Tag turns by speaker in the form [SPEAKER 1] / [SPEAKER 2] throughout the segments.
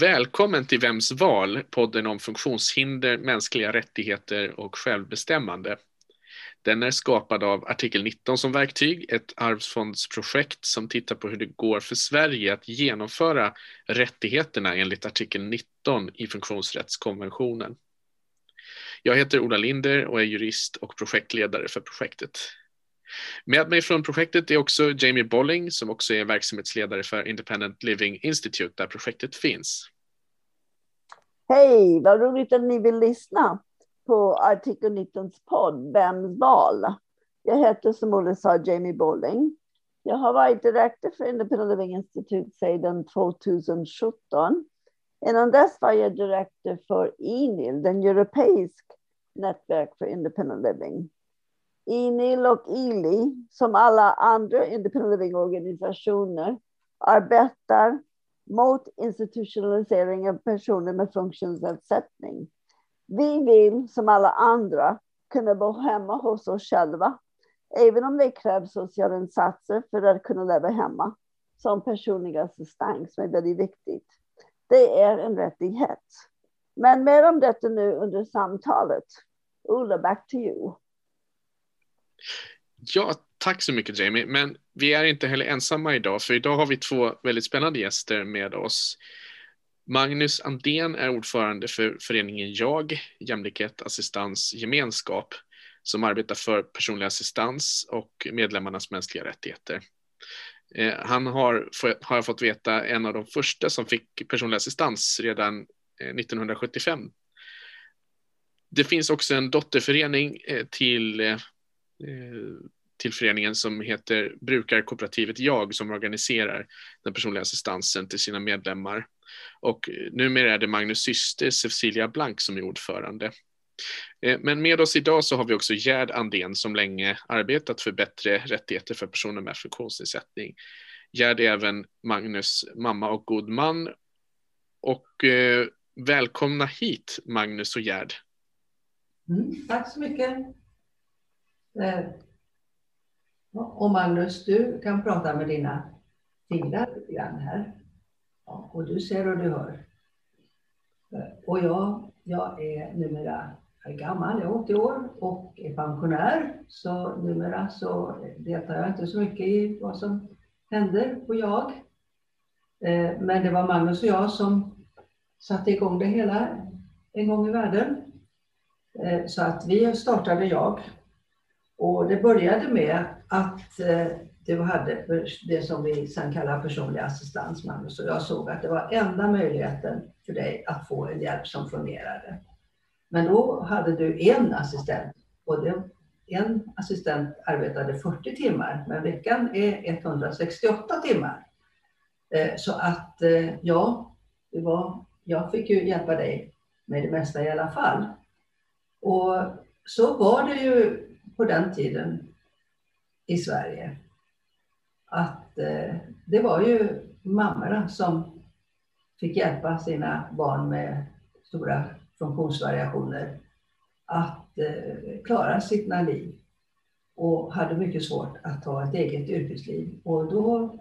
[SPEAKER 1] Välkommen till Vems val, podden om funktionshinder, mänskliga rättigheter och självbestämmande. Den är skapad av artikel 19 som verktyg, ett arvsfondsprojekt som tittar på hur det går för Sverige att genomföra rättigheterna enligt artikel 19 i funktionsrättskonventionen. Jag heter Ola Linder och är jurist och projektledare för projektet. Med mig från projektet är också Jamie Bolling som också är verksamhetsledare för Independent Living Institute där projektet finns.
[SPEAKER 2] Hej, vad roligt att ni vill lyssna på artikel 19 podd Vems val? Jag heter som Olle sa Jamie Bolling. Jag har varit direktör för Independent Living Institute sedan 2017. Innan dess var jag direktör för INIL, den europeisk nätverk för Independent Living. INIL och ILI, som alla andra independent living-organisationer, arbetar mot institutionalisering av personer med funktionsnedsättning. Vi vill, som alla andra, kunna bo hemma hos oss själva, även om det krävs sociala insatser för att kunna leva hemma, som personlig assistans, som är väldigt viktigt. Det är en rättighet. Men mer om detta nu under samtalet. Ola, back to you.
[SPEAKER 1] Ja, tack så mycket Jamie. Men vi är inte heller ensamma idag, för idag har vi två väldigt spännande gäster med oss. Magnus Andén är ordförande för föreningen Jag, Jämlikhet, Assistans, Gemenskap, som arbetar för personlig assistans och medlemmarnas mänskliga rättigheter. Eh, han har, har jag fått veta, en av de första som fick personlig assistans redan eh, 1975. Det finns också en dotterförening eh, till Eh, till föreningen som heter Brukarkooperativet Jag som organiserar den personliga assistansen till sina medlemmar. Och eh, numera är det Magnus syster Cecilia Blank som är ordförande. Eh, men med oss idag så har vi också Gerd Andén som länge arbetat för bättre rättigheter för personer med funktionsnedsättning. Gerd är även Magnus mamma och god man. Och eh, välkomna hit Magnus och Gerd.
[SPEAKER 3] Mm, tack så mycket. Eh, och Magnus, du kan prata med dina fingrar lite grann här. Ja, och du ser och du hör. Eh, och jag, jag är numera gammal, jag är 80 år och är pensionär. Så numera så deltar jag inte så mycket i vad som händer på jag. Eh, men det var Magnus och jag som satte igång det hela en gång i världen. Så att vi startade jag och det började med att eh, du hade det som vi sen kallar personlig assistans, Magnus, och jag såg att det var enda möjligheten för dig att få en hjälp som fungerade. Men då hade du en assistent och det, en assistent arbetade 40 timmar, men veckan är 168 timmar. Eh, så att eh, ja, det var, jag fick ju hjälpa dig med det mesta i alla fall. Och så var det ju på den tiden i Sverige. Att eh, det var ju mammorna som fick hjälpa sina barn med stora funktionsvariationer att eh, klara sina liv och hade mycket svårt att ha ett eget yrkesliv. Och då,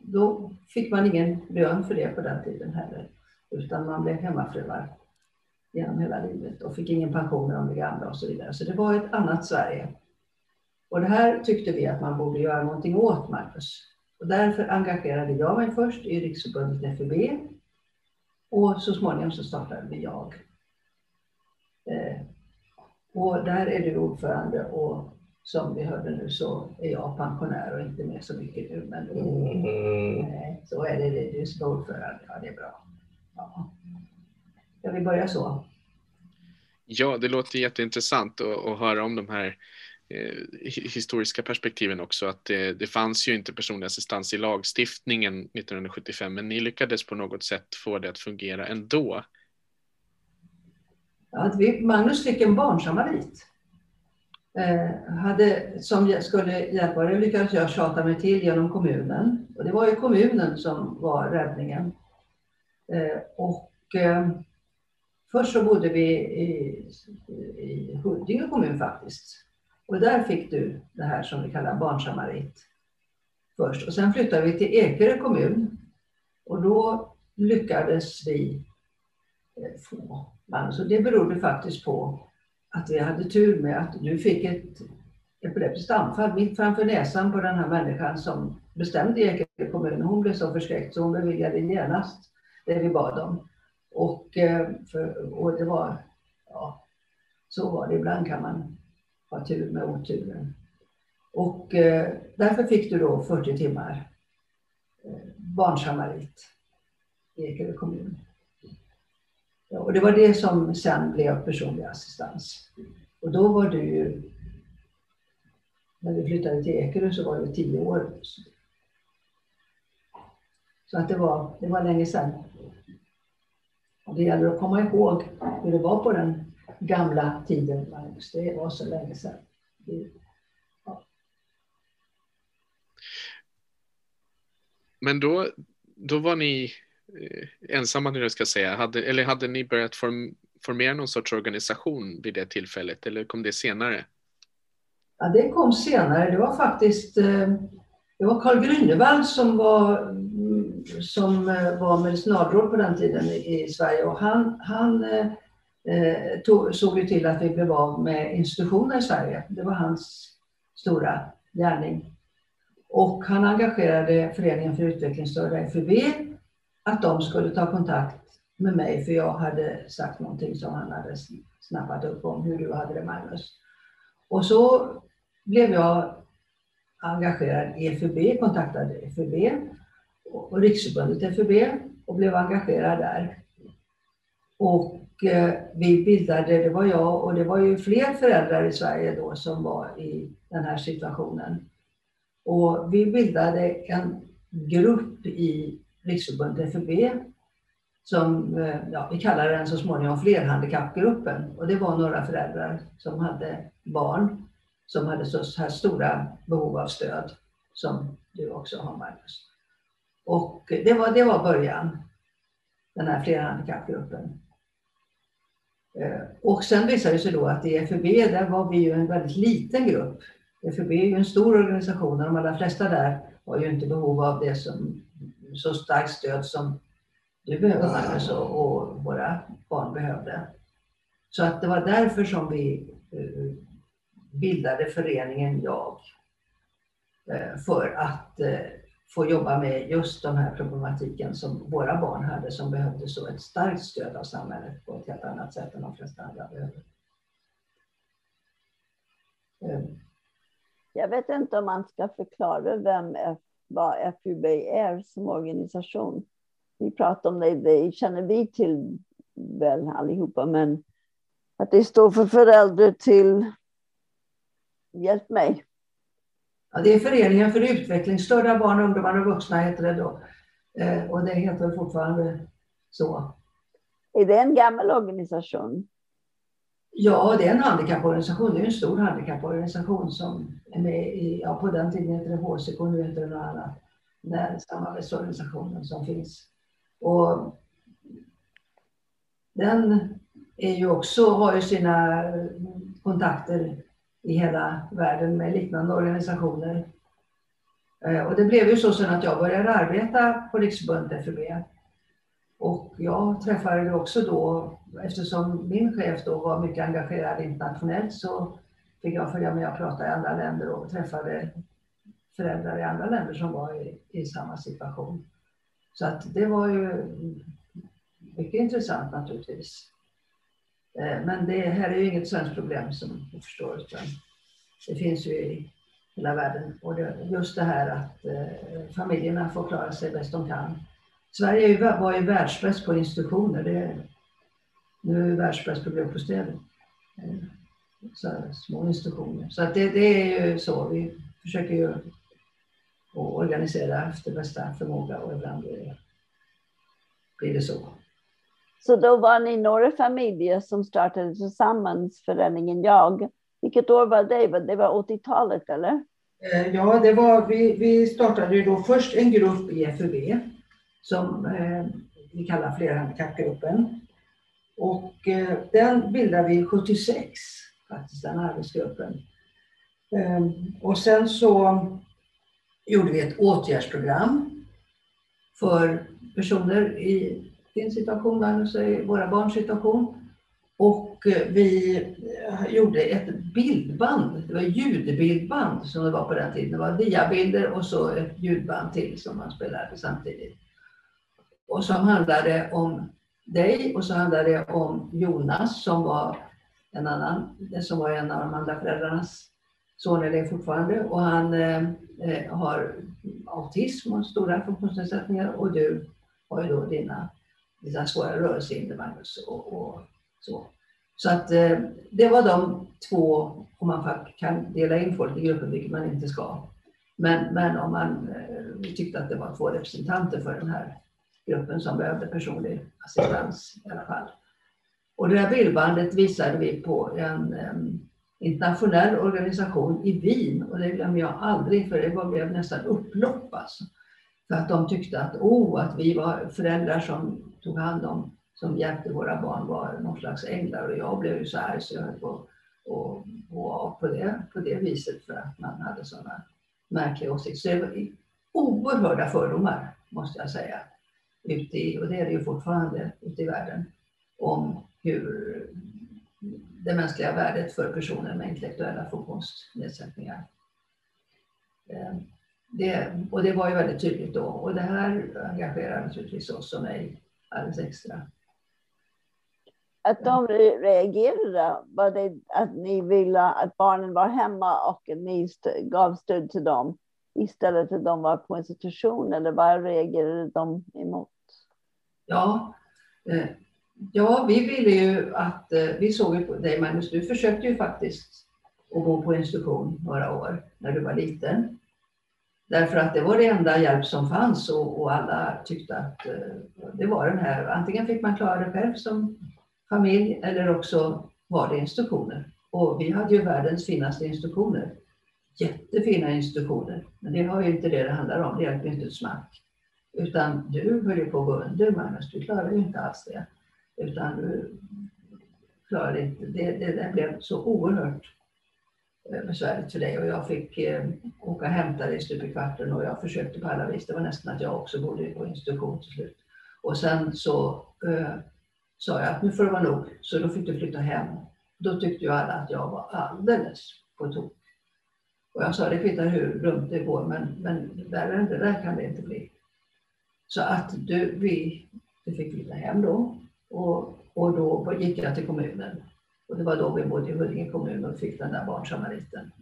[SPEAKER 3] då fick man ingen lön för det på den tiden heller, utan man blev hemmafruar genom hela livet och fick ingen pension när de blev gamla och så vidare. Så det var ett annat Sverige. Och det här tyckte vi att man borde göra någonting åt, Marcus. Och därför engagerade jag mig först i Riksförbundet FUB och så småningom så startade vi jag. Eh, och där är du ordförande och som vi hörde nu så är jag pensionär och inte med så mycket nu. Men mm. så är det, det du som är ordförande. Ja, det är bra. Ja. Ska vi börja så?
[SPEAKER 1] Ja, det låter jätteintressant att, att höra om de här eh, historiska perspektiven också. Att det, det fanns ju inte personlig assistans i lagstiftningen 1975, men ni lyckades på något sätt få det att fungera ändå.
[SPEAKER 3] Ja, vi, Magnus fick en barnsamarit. Eh, hade, som skulle hjälpa det lyckades jag tjata mig till genom kommunen. Och det var ju kommunen som var räddningen. Eh, och eh, Först så bodde vi i, i Huddinge kommun faktiskt. Och där fick du det här som vi kallar barnsamarit först. Och sen flyttade vi till Ekerö kommun. Och då lyckades vi eh, få Magnus. Och det berodde faktiskt på att vi hade tur med att du fick ett epileptiskt anfall mitt framför näsan på den här människan som bestämde i Ekerö kommun. Hon blev så förskräckt så hon beviljade genast det vi bad om. Och, eh, för, och det var, ja, så var det. Ibland kan man ha tur med oturen. Och eh, därför fick du då 40 timmar eh, barnsamarit i Ekerö kommun. Ja, och det var det som sen blev personlig assistans. Och då var du ju, när vi flyttade till Ekerö så var du tio år. Så att det var, det var länge sedan. Och det gäller att komma ihåg hur det var på den gamla tiden, Magnus. Det var så länge sedan. Ja.
[SPEAKER 1] Men då, då var ni eh, ensamma, nu ska säga. Hade, eller hade ni börjat form, formera någon sorts organisation vid det tillfället, eller kom det senare?
[SPEAKER 3] Ja, det kom senare. Det var faktiskt eh, det var Carl Grünewald som var, som eh, var medicinalråd på den tiden i Sverige och han, han eh, eh, tog, såg ju till att vi blev av med institutioner i Sverige. Det var hans stora gärning. Och han engagerade Föreningen för utvecklingsstörda, FUB, att de skulle ta kontakt med mig för jag hade sagt någonting som han hade snappat upp om hur du hade det Magnus. Och så blev jag engagerad i FUB, kontaktade FUB och Riksförbundet FUB och blev engagerad där. Och eh, vi bildade, det var jag och det var ju fler föräldrar i Sverige då som var i den här situationen. Och vi bildade en grupp i Riksförbundet FUB som eh, ja, vi kallade den så småningom flerhandikappgruppen. Och det var några föräldrar som hade barn som hade så här stora behov av stöd som du också har Magnus. Och det var, det var början, den här flerhandikappgruppen. handikappgruppen. Eh, och sen visade det sig då att i FUB, där var vi ju en väldigt liten grupp. FUB är ju en stor organisation och de allra flesta där har ju inte behov av det som så starkt stöd som du behöver Magnus och, och våra barn behövde. Så att det var därför som vi eh, bildade föreningen Jag eh, för att få jobba med just den här problematiken som våra barn hade som behövde så ett starkt stöd av samhället på ett helt annat sätt än de flesta andra behöver.
[SPEAKER 2] Ehm. Jag vet inte om man ska förklara vem vad FUB är som organisation. Vi pratar om det, det känner vi till väl allihopa, men att det står för föräldrar till Hjälp mig.
[SPEAKER 3] Ja, det är Föreningen för utvecklingsstörda barn, ungdomar och vuxna heter det då. Eh, och det heter fortfarande så.
[SPEAKER 2] Är det en gammal organisation?
[SPEAKER 3] Ja, det är en handikapporganisation. Det är en stor handikapporganisation som är med i, ja på den tiden hette det HCK, nu heter det något annat. Den samarbetsorganisationen som finns. Och den är ju också, har ju sina kontakter i hela världen med liknande organisationer. Eh, och det blev ju så sen att jag började arbeta på Riksförbundet FUB. Och jag träffade ju också då, eftersom min chef då var mycket engagerad internationellt så fick jag följa med och prata i andra länder och träffade föräldrar i andra länder som var i, i samma situation. Så att det var ju mycket intressant naturligtvis. Eh, men det här är ju inget svenskt problem som du förstår, utan det finns ju i hela världen. Och just det här att eh, familjerna får klara sig bäst de kan. Sverige var ju världsbäst på institutioner. Det, nu är vi världsbäst på gruppbostäder. Eh, så så små institutioner. Så att det, det är ju så. Vi försöker ju organisera efter bästa förmåga och ibland blir det, blir det så.
[SPEAKER 2] Så då var ni några familjer som startade tillsammans föreningen Jag. Vilket år var det? Det var 80-talet eller?
[SPEAKER 3] Eh, ja, det var, vi, vi startade ju då först en grupp i FUB som eh, vi kallar flerhandikappgruppen. Och eh, den bildade vi 76, faktiskt den arbetsgruppen. Eh, och sen så gjorde vi ett åtgärdsprogram för personer i din situation, Magnus, och våra barns situation. Och eh, vi eh, gjorde ett bildband, det var ljudbildband som det var på den tiden. Det var diabilder och så ett ljudband till som man spelade samtidigt. Och som handlade om dig och så handlade det om Jonas som var en annan, eh, som var en av de andra föräldrarnas soner det fortfarande och han eh, har autism och stora funktionsnedsättningar och du har ju då dina, dina svåra rörelsehinder Magnus och, och, så. Så att eh, det var de två, om man kan dela in folk i grupper, vilket man inte ska. Men, men om man eh, tyckte att det var två representanter för den här gruppen som behövde personlig assistans i alla fall. Och det här bildbandet visade vi på en um, internationell organisation i Wien och det glömmer jag aldrig för det blev nästan upplopp alltså. För att de tyckte att, oh, att vi var föräldrar som tog hand om, som hjälpte våra barn var någon slags änglar och jag blev ju så arg så jag höll på att gå av på det, på det viset för att man hade sådana märkliga åsikter. Så det var oerhörda fördomar måste jag säga. Ute i, och det är det ju fortfarande ute i världen om hur det mänskliga värdet för personer med intellektuella funktionsnedsättningar. Ehm, det, och det var ju väldigt tydligt då och det här engagerar naturligtvis oss och mig alldeles extra.
[SPEAKER 2] Att de reagerade, var det att ni ville att barnen var hemma och ni gav stöd till dem istället för att de var på institution eller vad reagerade de emot?
[SPEAKER 3] Ja, eh, Ja, vi ville ju att, eh, vi såg ju på dig Magnus, du försökte ju faktiskt att bo på institution några år när du var liten. Därför att det var det enda hjälp som fanns och, och alla tyckte att eh, det var den här, antingen fick man klara det själv som familj eller också var det instruktioner. Och vi hade ju världens finaste instruktioner. Jättefina institutioner. Men det har ju inte det det handlar om, det hjälper inte ett smack. Utan du höll ju på att gå under Magnus, du klarade ju inte alls det. Utan du klarade inte. Det, det, det blev så oerhört besvärligt för dig och jag fick eh, åka och hämta dig stup i kvarten och jag försökte på alla vis. Det var nästan att jag också bodde på institution till slut. Och sen så eh, sa jag att nu får det vara nog, så då fick du flytta hem. Då tyckte ju alla att jag var alldeles på tok. Och jag sa det kvittar hur dumt det går, men, men värre än det där kan det inte bli. Så att du, vi, du fick flytta hem då och, och då gick jag till kommunen. Och det var då vi bodde i Huddinge kommun och fick den där barnsamariten.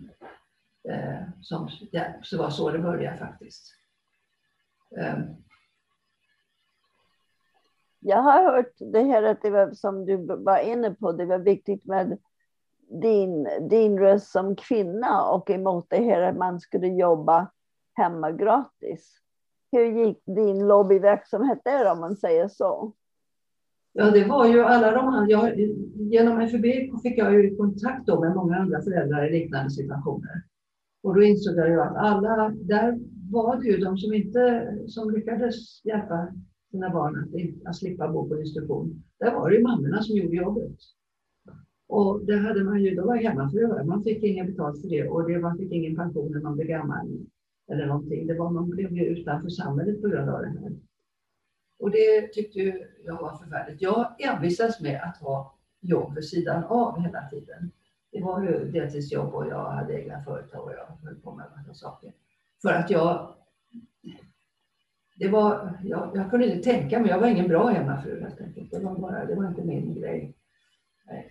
[SPEAKER 3] Eh, som, ja, så det var så det började faktiskt. Eh.
[SPEAKER 2] Jag har hört det här att det var, som du var inne på, det var viktigt med din, din röst som kvinna och emot det här att man skulle jobba hemma gratis. Hur gick din lobbyverksamhet där om man säger så?
[SPEAKER 3] Ja, det var ju alla de andra. genom FUB fick jag ju kontakt då med många andra föräldrar i liknande situationer. Och då insåg jag ju att alla, där var det ju de som inte, som lyckades hjälpa sina barn att, att slippa bo på institution. Där var det ju mammorna som gjorde jobbet. Och det hade man ju, då var hemmafruar, man fick inget betalt för det och det, man fick ingen pension när man blev gammal eller någonting. Det var, man blev ju utanför samhället på grund av det här. Och det tyckte jag var förfärligt. Jag envisades med att ha jobb vid sidan av hela tiden. Det var ju deltidsjobb och jag hade egna företag och jag höll på med massa saker. För att jag... Det var, jag, jag kunde inte tänka mig, jag var ingen bra hemmafru helt enkelt. Det var, bara, det var inte min grej.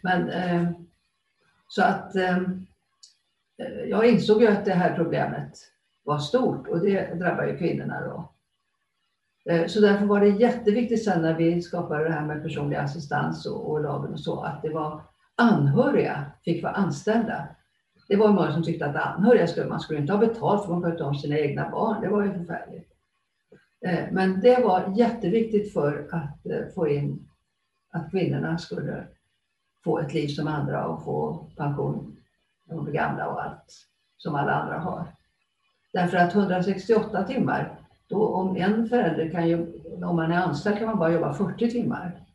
[SPEAKER 3] Men eh, så att eh, eh, jag insåg ju att det här problemet var stort och det drabbar ju kvinnorna då. Eh, så därför var det jätteviktigt sen när vi skapade det här med personlig assistans och, och lagen och så, att det var anhöriga fick vara anställda. Det var många som tyckte att anhöriga skulle, man skulle inte ha betalt för man skötte om sina egna barn. Det var ju förfärligt. Eh, men det var jätteviktigt för att eh, få in att kvinnorna skulle få ett liv som andra och få pension när de blir gamla och allt som alla andra har. Därför att 168 timmar då om en förälder kan ju, om man är anställd kan man bara jobba 40 timmar.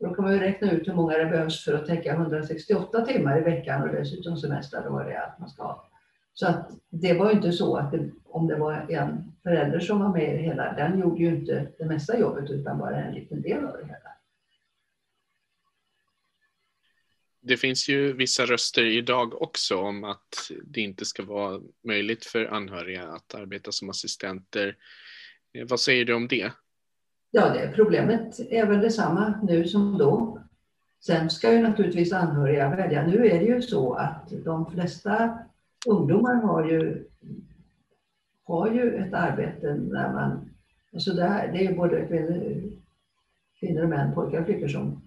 [SPEAKER 3] Då kan man ju räkna ut hur många det behövs för att täcka 168 timmar i veckan och dessutom semester och vad det är att man ska ha. Så att det var inte så att det, om det var en förälder som var med i det hela, den gjorde ju inte det mesta jobbet utan bara en liten del av det hela.
[SPEAKER 1] Det finns ju vissa röster idag också om att det inte ska vara möjligt för anhöriga att arbeta som assistenter. Vad säger du om det?
[SPEAKER 3] Ja, det problemet är väl detsamma nu som då. Sen ska ju naturligtvis anhöriga välja. Nu är det ju så att de flesta ungdomar har ju, har ju ett arbete när man... Alltså det, här, det är ju både kvinnor, kvinnor och män, pojkar och flickor som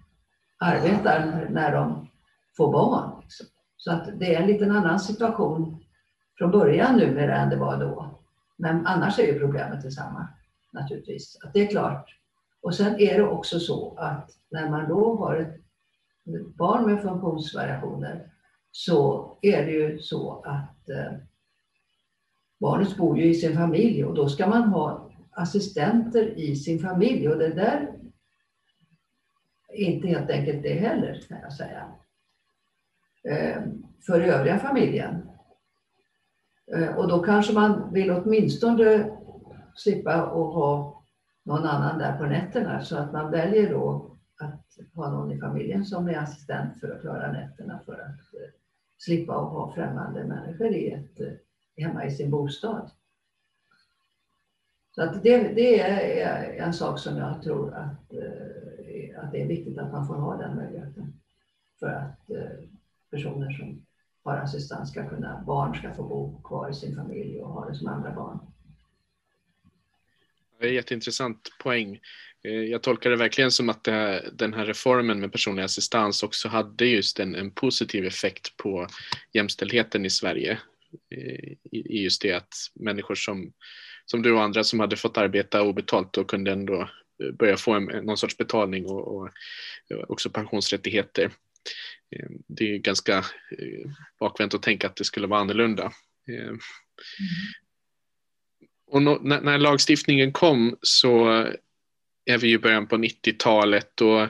[SPEAKER 3] arbetar när de får barn. Liksom. Så att det är en liten annan situation från början numera än det var då. Men annars är ju problemet detsamma naturligtvis. Att det är klart. Och sen är det också så att när man då har ett barn med funktionsvariationer så är det ju så att eh, barnet bor ju i sin familj och då ska man ha assistenter i sin familj och det där är inte helt enkelt det heller kan jag säga. Eh, för övriga familjen. Eh, och då kanske man vill åtminstone slippa att ha någon annan där på nätterna så att man väljer då att ha någon i familjen som är assistent för att klara nätterna för att eh, slippa att ha främmande människor i ett, eh, hemma i sin bostad. Så att det, det är en sak som jag tror att, eh, att det är viktigt att man får ha den möjligheten. För att eh, personer som har assistans ska kunna, barn ska få bo kvar i sin familj och ha det som andra barn.
[SPEAKER 1] Det är jätteintressant poäng. Eh, jag tolkar det verkligen som att här, den här reformen med personlig assistans också hade just en, en positiv effekt på jämställdheten i Sverige. Eh, I, I, just det att människor som, som du och andra som hade fått arbeta obetalt och kunde ändå eh, börja få en, någon sorts betalning och, och också pensionsrättigheter. Det är ganska bakvänt att tänka att det skulle vara annorlunda. Mm. Och när, när lagstiftningen kom så är vi i början på 90-talet och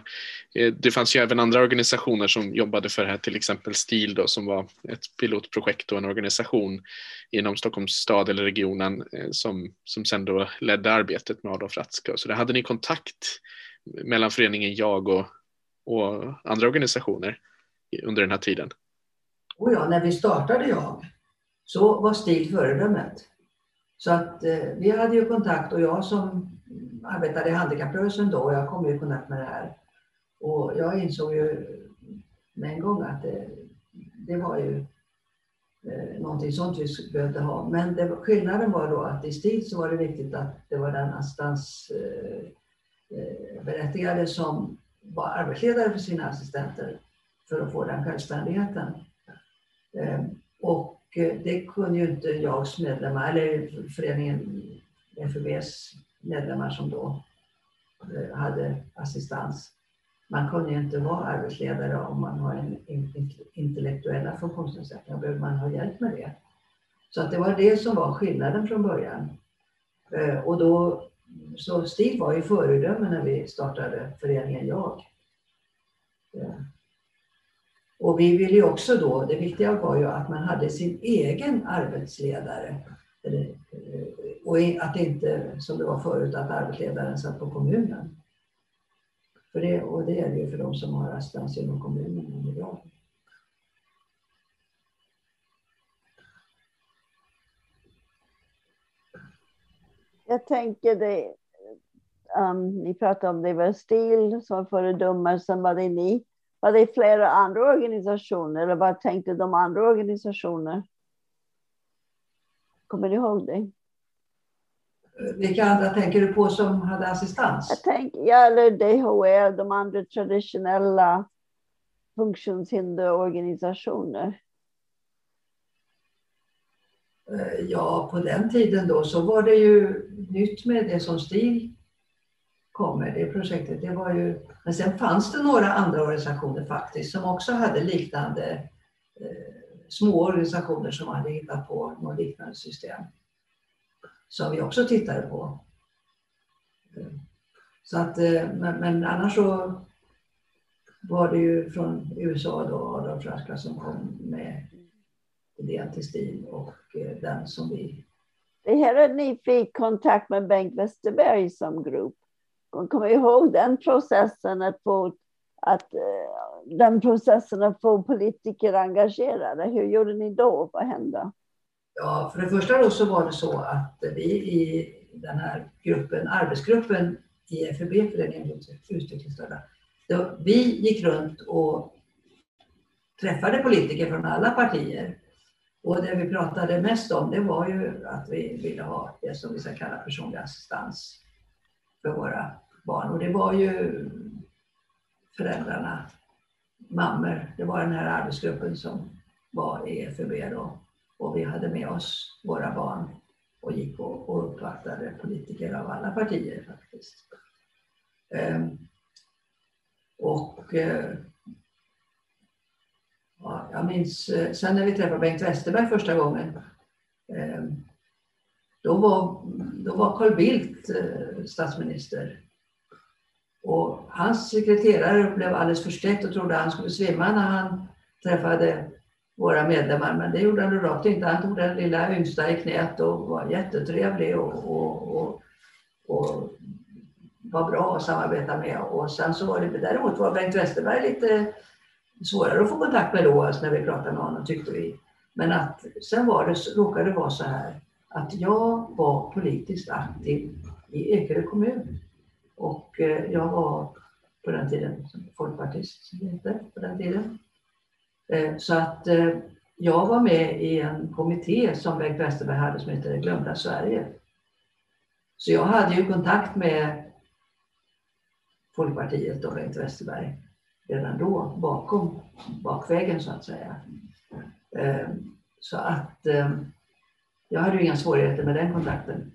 [SPEAKER 1] eh, det fanns ju även andra organisationer som jobbade för det här, till exempel STIL då, som var ett pilotprojekt och en organisation inom Stockholms stad eller regionen eh, som, som sen då ledde arbetet med Adolf Ratzka. Så där hade ni kontakt mellan föreningen Jag och, och andra organisationer under den här tiden?
[SPEAKER 3] Oh ja, när vi startade Jag så var STIL föredömet. Så att eh, vi hade ju kontakt och jag som arbetade i handikapprörelsen då jag kom i kontakt med det här. Och jag insåg ju med en gång att det, det var ju eh, någonting sånt vi behövde ha. Men det, skillnaden var då att i STIL så var det viktigt att det var den assistansberättigade eh, eh som var arbetsledare för sina assistenter för att få den självständigheten. Eh, och Eh, det kunde ju inte JAGs medlemmar, eller föreningen FUBs medlemmar som då eh, hade assistans. Man kunde ju inte vara arbetsledare om man har en intellektuella funktionsnedsättning. Då behöver man ha hjälp med det. Så att det var det som var skillnaden från början. Eh, och då, så Stig var ju föredöme när vi startade föreningen Jag. Och vi ville ju också då, det viktiga var ju att man hade sin egen arbetsledare. Eh, och att det inte, som det var förut, att arbetsledaren satt på kommunen. För det, och det är ju för de som har assistans inom kommunen idag.
[SPEAKER 2] Jag tänker det, um, ni pratade om det var STIL som föredömer, sen var det ni. Var det flera andra organisationer eller vad tänkte de andra organisationer? Kommer ni ihåg det?
[SPEAKER 3] Vilka andra tänker du på som hade assistans?
[SPEAKER 2] Jag tänker, ja, eller DHR, de andra traditionella funktionshinderorganisationer.
[SPEAKER 3] Eh, ja, på den tiden då så var det ju nytt med det som STIL kom med, det projektet. Det var ju, men sen fanns det några andra organisationer faktiskt som också hade liknande eh, små organisationer som hade hittat på något liknande system som vi också tittade på. Eh, så att, eh, men, men annars så var det ju från USA då, Adolf Raska som kom med idén till stil och eh, den som vi...
[SPEAKER 2] Det här är ni fick kontakt med Bengt Westerberg som grupp. Kommer ihåg den processen att få att eh, den processen att få politiker engagerade. Hur gjorde ni då? Vad hände?
[SPEAKER 3] Ja, för det första då så var det så att vi i den här gruppen, arbetsgruppen i FUB, Föreningen utvecklingsstörda, vi gick runt och träffade politiker från alla partier. Och det vi pratade mest om det var ju att vi ville ha det som vi ska kalla personlig assistans för våra barn. Och det var ju föräldrarna, mammor, det var den här arbetsgruppen som var i FUB då. Och vi hade med oss våra barn och gick och, och uppvaktade politiker av alla partier faktiskt. Um, och uh, ja, jag minns uh, sen när vi träffade Bengt Westerberg första gången. Um, då, var, då var Carl Bildt eh, statsminister. Och hans sekreterare blev alldeles förskräckt och trodde han skulle svimma när han träffade våra medlemmar. Men det gjorde han rakt inte. Han tog den lilla yngsta i knät och var jättetrevlig och, och, och, och var bra att samarbeta med. Och sen så var det däremot var Bengt Westerberg lite svårare att få kontakt med då, alltså när vi pratade med honom tyckte vi. Men att sen var det, råkade det vara så här att jag var politiskt aktiv i Ekerö kommun. Och eh, jag var på den tiden folkpartist, som det hette på den tiden. Eh, så att eh, jag var med i en kommitté som Bengt Westerberg hade som heter Glömda Sverige. Så jag hade ju kontakt med Folkpartiet och Bengt Westerberg redan då, bakom bakvägen så att säga. Så att jag hade ju inga svårigheter med den kontakten.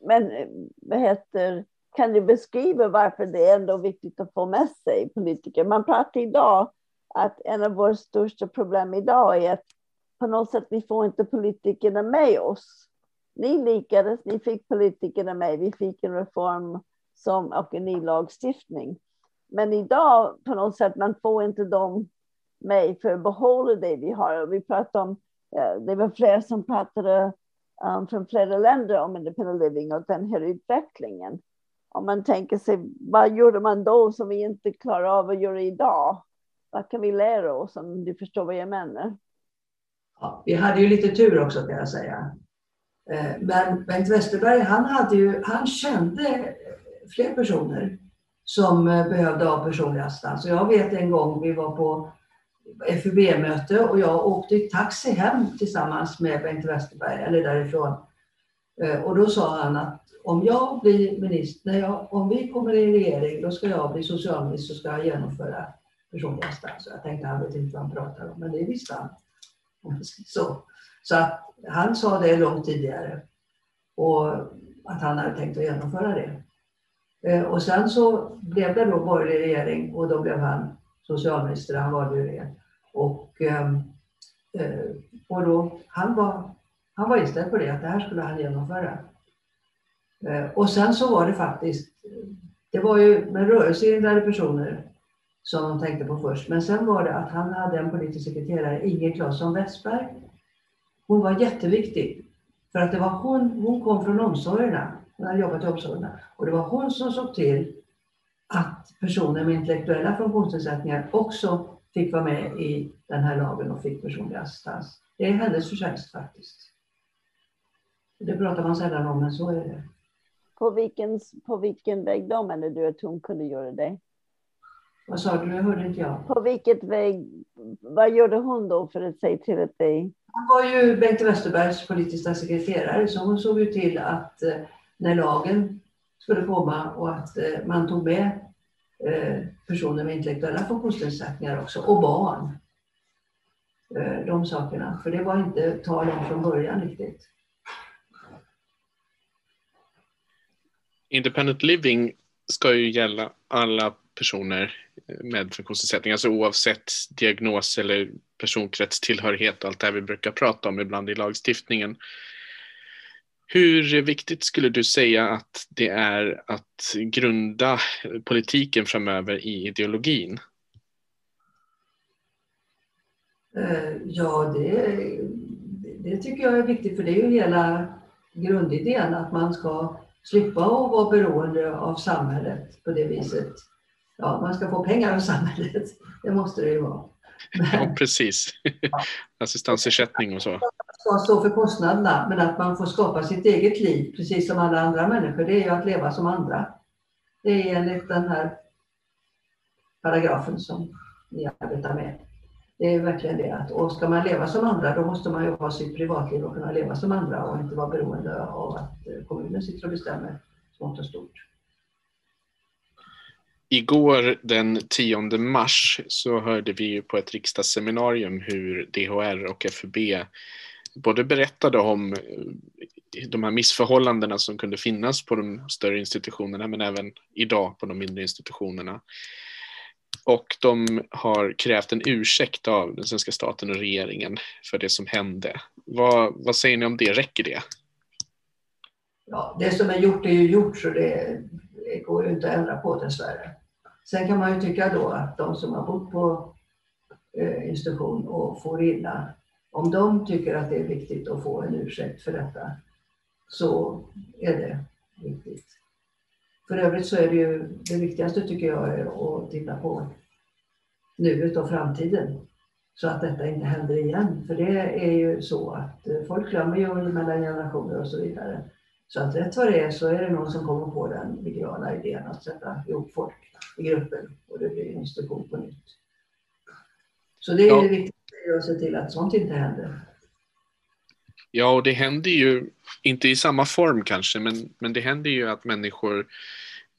[SPEAKER 2] Men vad heter kan du beskriva varför det är ändå viktigt att få med sig politiker? Man pratar idag att en av våra största problem idag är att på något sätt vi får inte politikerna med oss. Ni lyckades, ni fick politikerna med, vi fick en reform som, och en ny lagstiftning. Men idag på något sätt man får inte dem mig för att behålla det vi har. Vi pratade om, eh, det var flera som pratade um, från flera länder om independent living och den här utvecklingen om man tänker sig vad gjorde man då som vi inte klarar av att göra idag? Vad kan vi lära oss om du förstår vad jag menar?
[SPEAKER 3] Ja, vi hade ju lite tur också kan jag säga. Eh, men Bengt Westerberg, han, hade ju, han kände fler personer som behövde ha personlig assistans. Jag vet en gång vi var på FUB-möte och jag åkte i taxi hem tillsammans med Bengt Westerberg, eller därifrån. Eh, och då sa han att om jag blir minister, när jag, om vi kommer i regering, då ska jag bli socialminister och ska genomföra personlig assistans. Jag tänkte han vet inte vad han pratar om, men det visste han. Så, så att han sa det långt tidigare och att han hade tänkt att genomföra det. Eh, och sen så blev det då borgerlig regering och då blev han socialminister, han var ju det. Och, ehm, eh, och då, han, var, han var inställd på det, att det här skulle han genomföra. Eh, och sen så var det faktiskt, det var ju med rörelsehindrade personer som de tänkte på först. Men sen var det att han hade en politisk sekreterare, Inger Claesson Westberg. Hon var jätteviktig. För att det var hon, hon kom från omsorgerna. Hon hade jobbat i omsorgerna. Och det var hon som såg till att personer med intellektuella funktionsnedsättningar också fick vara med i den här lagen och fick personlig assistans. Det är hennes förtjänst faktiskt. Det pratar man sällan om, men så är det.
[SPEAKER 2] På vilken, på vilken väg då menar du att hon kunde göra det?
[SPEAKER 3] Vad sa du? Jag hörde inte jag.
[SPEAKER 2] På vilket väg, vad gjorde hon då för att säga till att det...
[SPEAKER 3] Hon var ju Bengt Westerbergs politiska sekreterare så hon såg ju till att eh, när lagen skulle komma och att eh, man tog med Eh, personer med intellektuella funktionsnedsättningar också och barn. Eh, de sakerna, för det var inte tal om från början riktigt.
[SPEAKER 1] Independent living ska ju gälla alla personer med funktionsnedsättning, alltså oavsett diagnos eller personkrets tillhörighet och allt det här vi brukar prata om ibland i lagstiftningen. Hur viktigt skulle du säga att det är att grunda politiken framöver i ideologin?
[SPEAKER 3] Eh, ja, det, det tycker jag är viktigt för det är ju hela grundidén att man ska slippa att vara beroende av samhället på det viset. Ja, man ska få pengar av samhället, det måste det ju vara.
[SPEAKER 1] Ja, precis. Assistansersättning och så.
[SPEAKER 3] Ska stå för kostnaderna, men att man får skapa sitt eget liv, precis som alla andra människor, det är ju att leva som andra. Det är enligt den här paragrafen som ni arbetar med. Det är verkligen det att, och ska man leva som andra då måste man ju ha sitt privatliv och kunna leva som andra och inte vara beroende av att kommunen sitter och bestämmer smått och stort.
[SPEAKER 1] Igår den 10 mars så hörde vi på ett riksdagsseminarium hur DHR och FUB både berättade om eh, de här missförhållandena som kunde finnas på de större institutionerna men även idag på de mindre institutionerna. Och de har krävt en ursäkt av den svenska staten och regeringen för det som hände. Vad, vad säger ni om det? Räcker det?
[SPEAKER 3] Ja, det som är gjort är ju gjort så det, det går ju inte att ändra på dessvärre. Sen kan man ju tycka då att de som har bott på eh, institution och får illa, om de tycker att det är viktigt att få en ursäkt för detta så är det viktigt. För övrigt så är det ju det viktigaste tycker jag är att titta på nuet och framtiden. Så att detta inte händer igen. För det är ju så att eh, folk glömmer ju mellan generationer och så vidare. Så att rätt vad det är så är det någon som kommer på den geniala idén att sätta ihop folk i grupper och det blir en institution på nytt. Så det är ja. viktigt att se till att sånt inte händer.
[SPEAKER 1] Ja, och det händer ju, inte i samma form kanske, men, men det händer ju att människor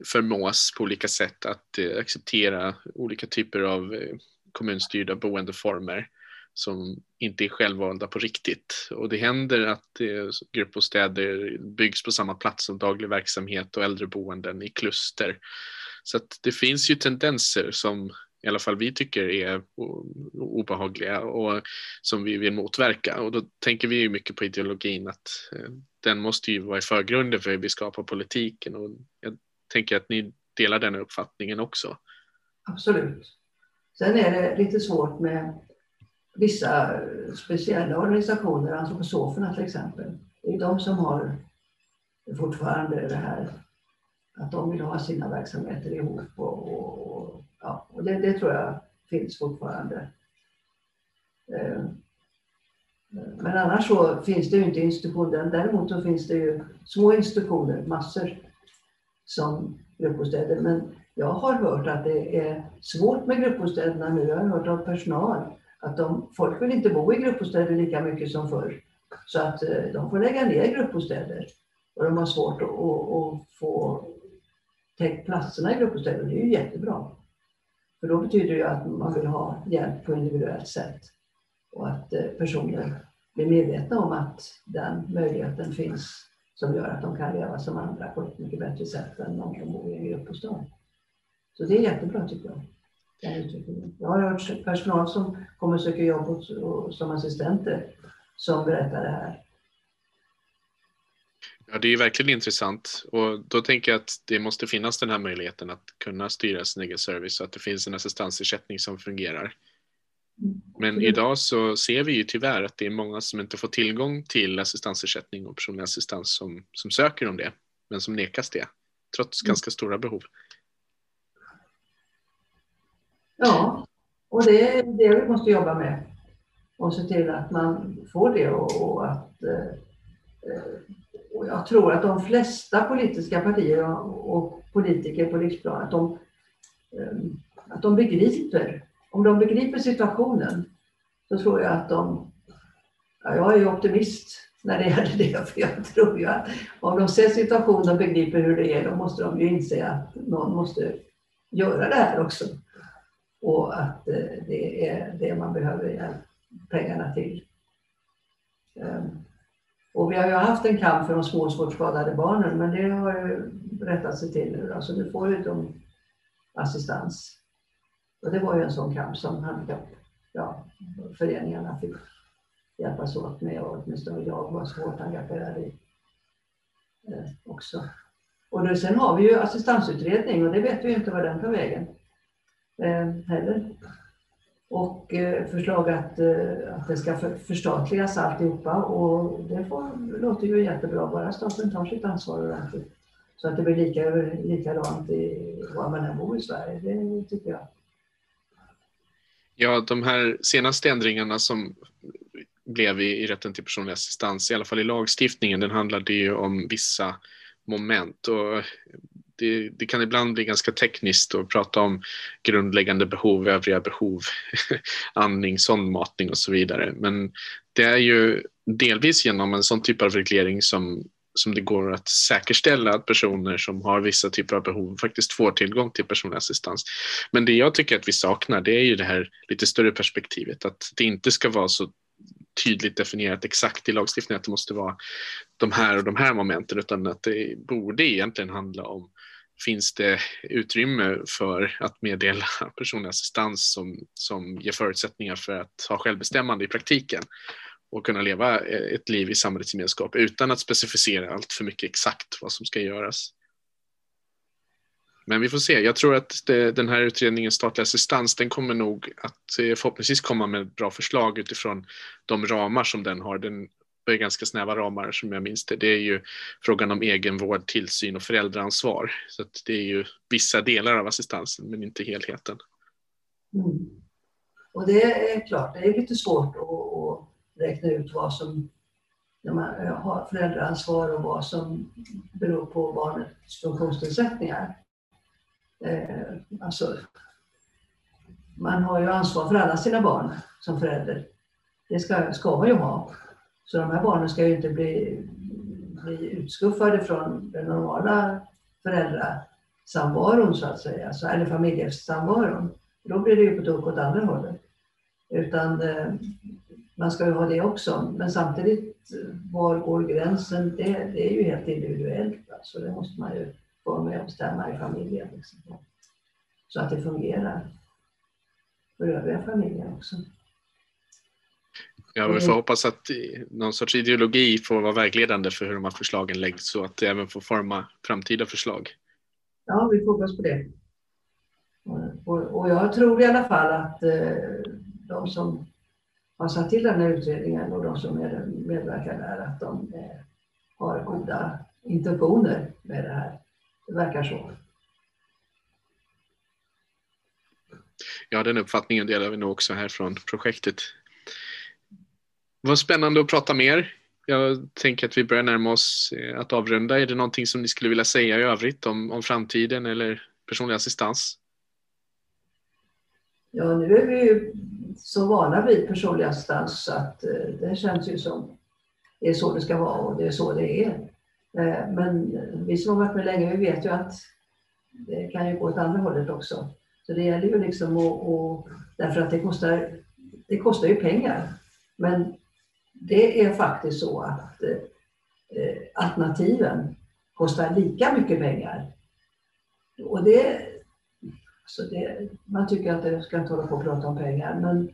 [SPEAKER 1] förmås på olika sätt att eh, acceptera olika typer av eh, kommunstyrda boendeformer som inte är självvalda på riktigt. Och det händer att eh, gruppbostäder byggs på samma plats som daglig verksamhet och äldreboenden i kluster. Så att det finns ju tendenser som i alla fall vi tycker är obehagliga och som vi vill motverka. Och då tänker vi ju mycket på ideologin att eh, den måste ju vara i förgrunden för hur vi skapar politiken och jag tänker att ni delar den uppfattningen också.
[SPEAKER 3] Absolut. Sen är det lite svårt med vissa speciella organisationer, alltså antroposoferna till exempel. Det är de som har fortfarande det här att de vill ha sina verksamheter ihop och, och, och ja, och det, det, tror jag finns fortfarande. Eh, eh, men annars så finns det ju inte institutioner. Däremot så finns det ju små institutioner, massor, som gruppbostäder. Men jag har hört att det är svårt med gruppbostäderna nu. Jag har hört av personal att de, folk vill inte bo i gruppbostäder lika mycket som förr. Så att eh, de får lägga ner gruppbostäder. Och de har svårt att, att, att få täckt platserna i gruppbostäder. Det är ju jättebra. För då betyder det att man vill ha hjälp på individuellt sätt. Och att eh, personer blir medvetna om att den möjligheten finns som gör att de kan leva som andra på ett mycket bättre sätt än de som bor i en gruppbostad. Så det är jättebra tycker jag. Jag har hört personal som kommer söker jobb som assistenter som berättar det här.
[SPEAKER 1] Ja, det är verkligen intressant och då tänker jag att det måste finnas den här möjligheten att kunna styra sin egen service så att det finns en assistansersättning som fungerar. Men idag så ser vi ju tyvärr att det är många som inte får tillgång till assistansersättning och personlig assistans som, som söker om det, men som nekas det, trots mm. ganska stora behov.
[SPEAKER 3] Ja, och det är det vi måste jobba med. Och se till att man får det och, och att eh, eh och jag tror att de flesta politiska partier och politiker på riksplanet, att de, eh, att de begriper om de begriper situationen så tror jag att de... Ja, jag är ju optimist när det gäller det, för jag tror ju att om de ser situationen och begriper hur det är, då måste de ju inse att någon måste göra det här också. Och att eh, det är det man behöver pengarna till. Ehm, och vi har ju haft en kamp för de små svårt skadade barnen, men det har ju rättat sig till nu. Alltså nu får ju de assistans. Och det var ju en sån kamp som handikappföreningarna ja, fick hjälpas åt med och åtminstone jag var svårt engagerad i eh, också. Och då, sen har vi ju assistansutredning och det vet vi ju inte var den tar vägen Eh, heller. och eh, förslag att, eh, att det ska förstatligas alltihopa och det får, låter ju jättebra, bara staten tar sitt ansvar ordentligt. Så att det blir lika, likadant i, var man än bor i Sverige, det tycker jag.
[SPEAKER 1] Ja, de här senaste ändringarna som blev i, i rätten till personlig assistans, i alla fall i lagstiftningen, den handlade ju om vissa moment och det, det, kan ibland bli ganska tekniskt att prata om grundläggande behov, övriga behov, andning, sondmatning och så vidare. Men det är ju delvis genom en sån typ av reglering som, som det går att säkerställa att personer som har vissa typer av behov faktiskt får tillgång till personlig assistans. Men det jag tycker att vi saknar det är ju det här lite större perspektivet att det inte ska vara så tydligt definierat exakt i lagstiftningen att det måste vara de här och de här momenten utan att det borde egentligen handla om finns det utrymme för att meddela personlig assistans som, som ger förutsättningar för att ha självbestämmande i praktiken och kunna leva eh, ett liv i samhällets gemenskap utan att specificera allt för mycket exakt vad som ska göras. Men vi får se. Jag tror att det, den här utredningen statlig assistans, den kommer nog att eh, förhoppningsvis komma med bra förslag utifrån de ramar som den har. Den är ganska snäva ramar som jag minns det. Det är ju frågan om egenvård, tillsyn och föräldraansvar. Så det är ju vissa delar av assistansen men inte helheten.
[SPEAKER 3] Mm. Och det är klart, det är lite svårt att, att räkna ut vad som när man eh, har föräldraansvar och vad som beror på barnets funktionsnedsättningar. Eh, alltså, man har ju ansvar för alla sina barn som förälder. Det ska, ska man ju ha. Så de här barnen ska ju inte bli, bli utskuffade från den normala föräldrasamvaron så att säga, så, eller familjesamvaron. Då blir det ju på tok åt andra hållet. Utan eh, man ska ju ha det också. Men samtidigt, eh, var går gränsen? Det, det är ju helt individuellt. Alltså, det måste man ju få med och bestämma i familjen. Liksom. Så att det fungerar för övriga familjer också.
[SPEAKER 1] Ja, vi får hoppas att någon sorts ideologi får vara vägledande för hur de här förslagen läggs så att det även får forma framtida förslag.
[SPEAKER 3] Ja, vi får hoppas på det. Och, och jag tror i alla fall att eh, de som har satt till den här utredningen och de som är medverkar där, att de eh, har goda intentioner med det här. Det verkar så.
[SPEAKER 1] Ja, den uppfattningen delar vi nog också här från projektet. Det var spännande att prata mer. Jag tänker att vi börjar närma oss eh, att avrunda. Är det någonting som ni skulle vilja säga i övrigt om, om framtiden eller personlig assistans?
[SPEAKER 3] Ja, nu är vi ju så vana vid personlig assistans så att eh, det känns ju som det är så det ska vara och det är så det är. Eh, men vi som har varit med länge, vi vet ju att det kan ju gå åt andra hållet också. Så det gäller ju liksom att, därför att det kostar, det kostar ju pengar. Men det är faktiskt så att eh, eh, alternativen kostar lika mycket pengar. Och det, så det, man tycker att det ska inte hålla på och prata om pengar, men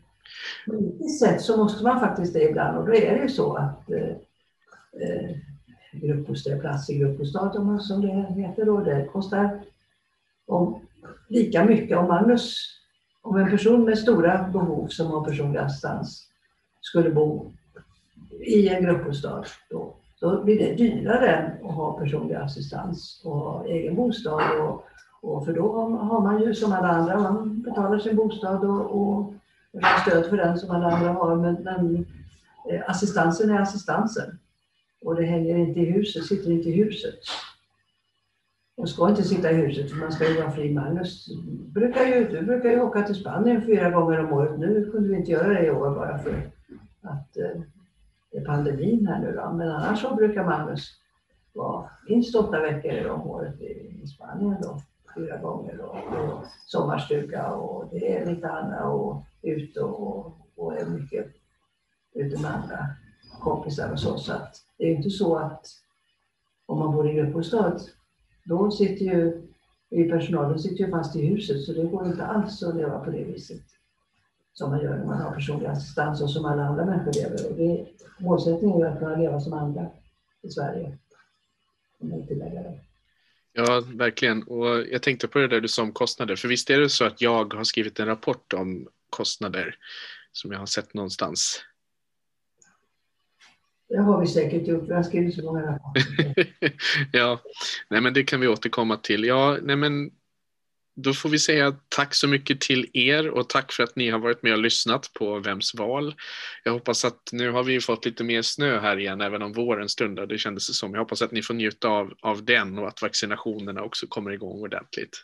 [SPEAKER 3] på ett sätt så måste man faktiskt det ibland och då är det ju så att eh, eh gruppbostad, plats i gruppbostad som det heter då, det kostar om, lika mycket. Om Magnus, om en person med stora behov som har personlig assistans skulle bo i en gruppbostad då, då blir det dyrare än att ha personlig assistans och ha egen bostad. Och, och för då har man ju som alla andra, man betalar sin bostad och, och stöd för den som alla andra har. Men, men eh, assistansen är assistansen. Och det hänger inte i huset, sitter inte i huset. Och ska inte sitta i huset för man ska ju vara fri. Magnus brukar ju, du brukar ju åka till Spanien fyra gånger om året. Nu kunde vi inte göra det i år bara för att eh, pandemin här nu då. Men annars så brukar Magnus vara minst åtta veckor om året i, Spanien då. Fyra gånger då. Och sommarstuga och det är lite annat. och ute och, och är mycket ute med andra kompisar och så. Så att det är inte så att om man bor i gruppbostad, då sitter ju i personalen sitter ju fast i huset så det går inte alls att leva på det viset som man gör när man har personlig assistans och som alla andra människor lever. Och det, målsättningen är att kunna leva som andra i Sverige.
[SPEAKER 1] Ja, verkligen. Och jag tänkte på det där du sa om kostnader. För visst är det så att jag har skrivit en rapport om kostnader som jag har sett någonstans.
[SPEAKER 3] Det har vi säkert gjort, vi har skrivit så många rapporter.
[SPEAKER 1] ja, nej men det kan vi återkomma till. Ja, nej men då får vi säga tack så mycket till er och tack för att ni har varit med och lyssnat på Vems val. Jag hoppas att nu har vi fått lite mer snö här igen, även om våren stundar. Det kändes det som. Jag hoppas att ni får njuta av, av den och att vaccinationerna också kommer igång ordentligt.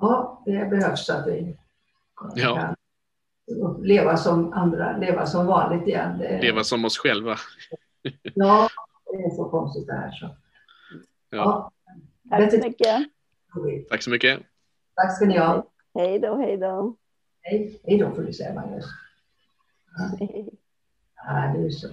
[SPEAKER 3] Ja, det behövs att vi
[SPEAKER 1] Ja.
[SPEAKER 3] kan leva som andra, leva som vanligt igen. Det,
[SPEAKER 1] Leva som oss själva.
[SPEAKER 3] Ja, det är så konstigt det här. Så.
[SPEAKER 1] Ja.
[SPEAKER 2] Tack så mycket.
[SPEAKER 1] Tack så mycket.
[SPEAKER 3] Tack ska ni ha.
[SPEAKER 2] Hej då, hej då.
[SPEAKER 3] Hej, hej då får du säga Magnus. Ja, det är så.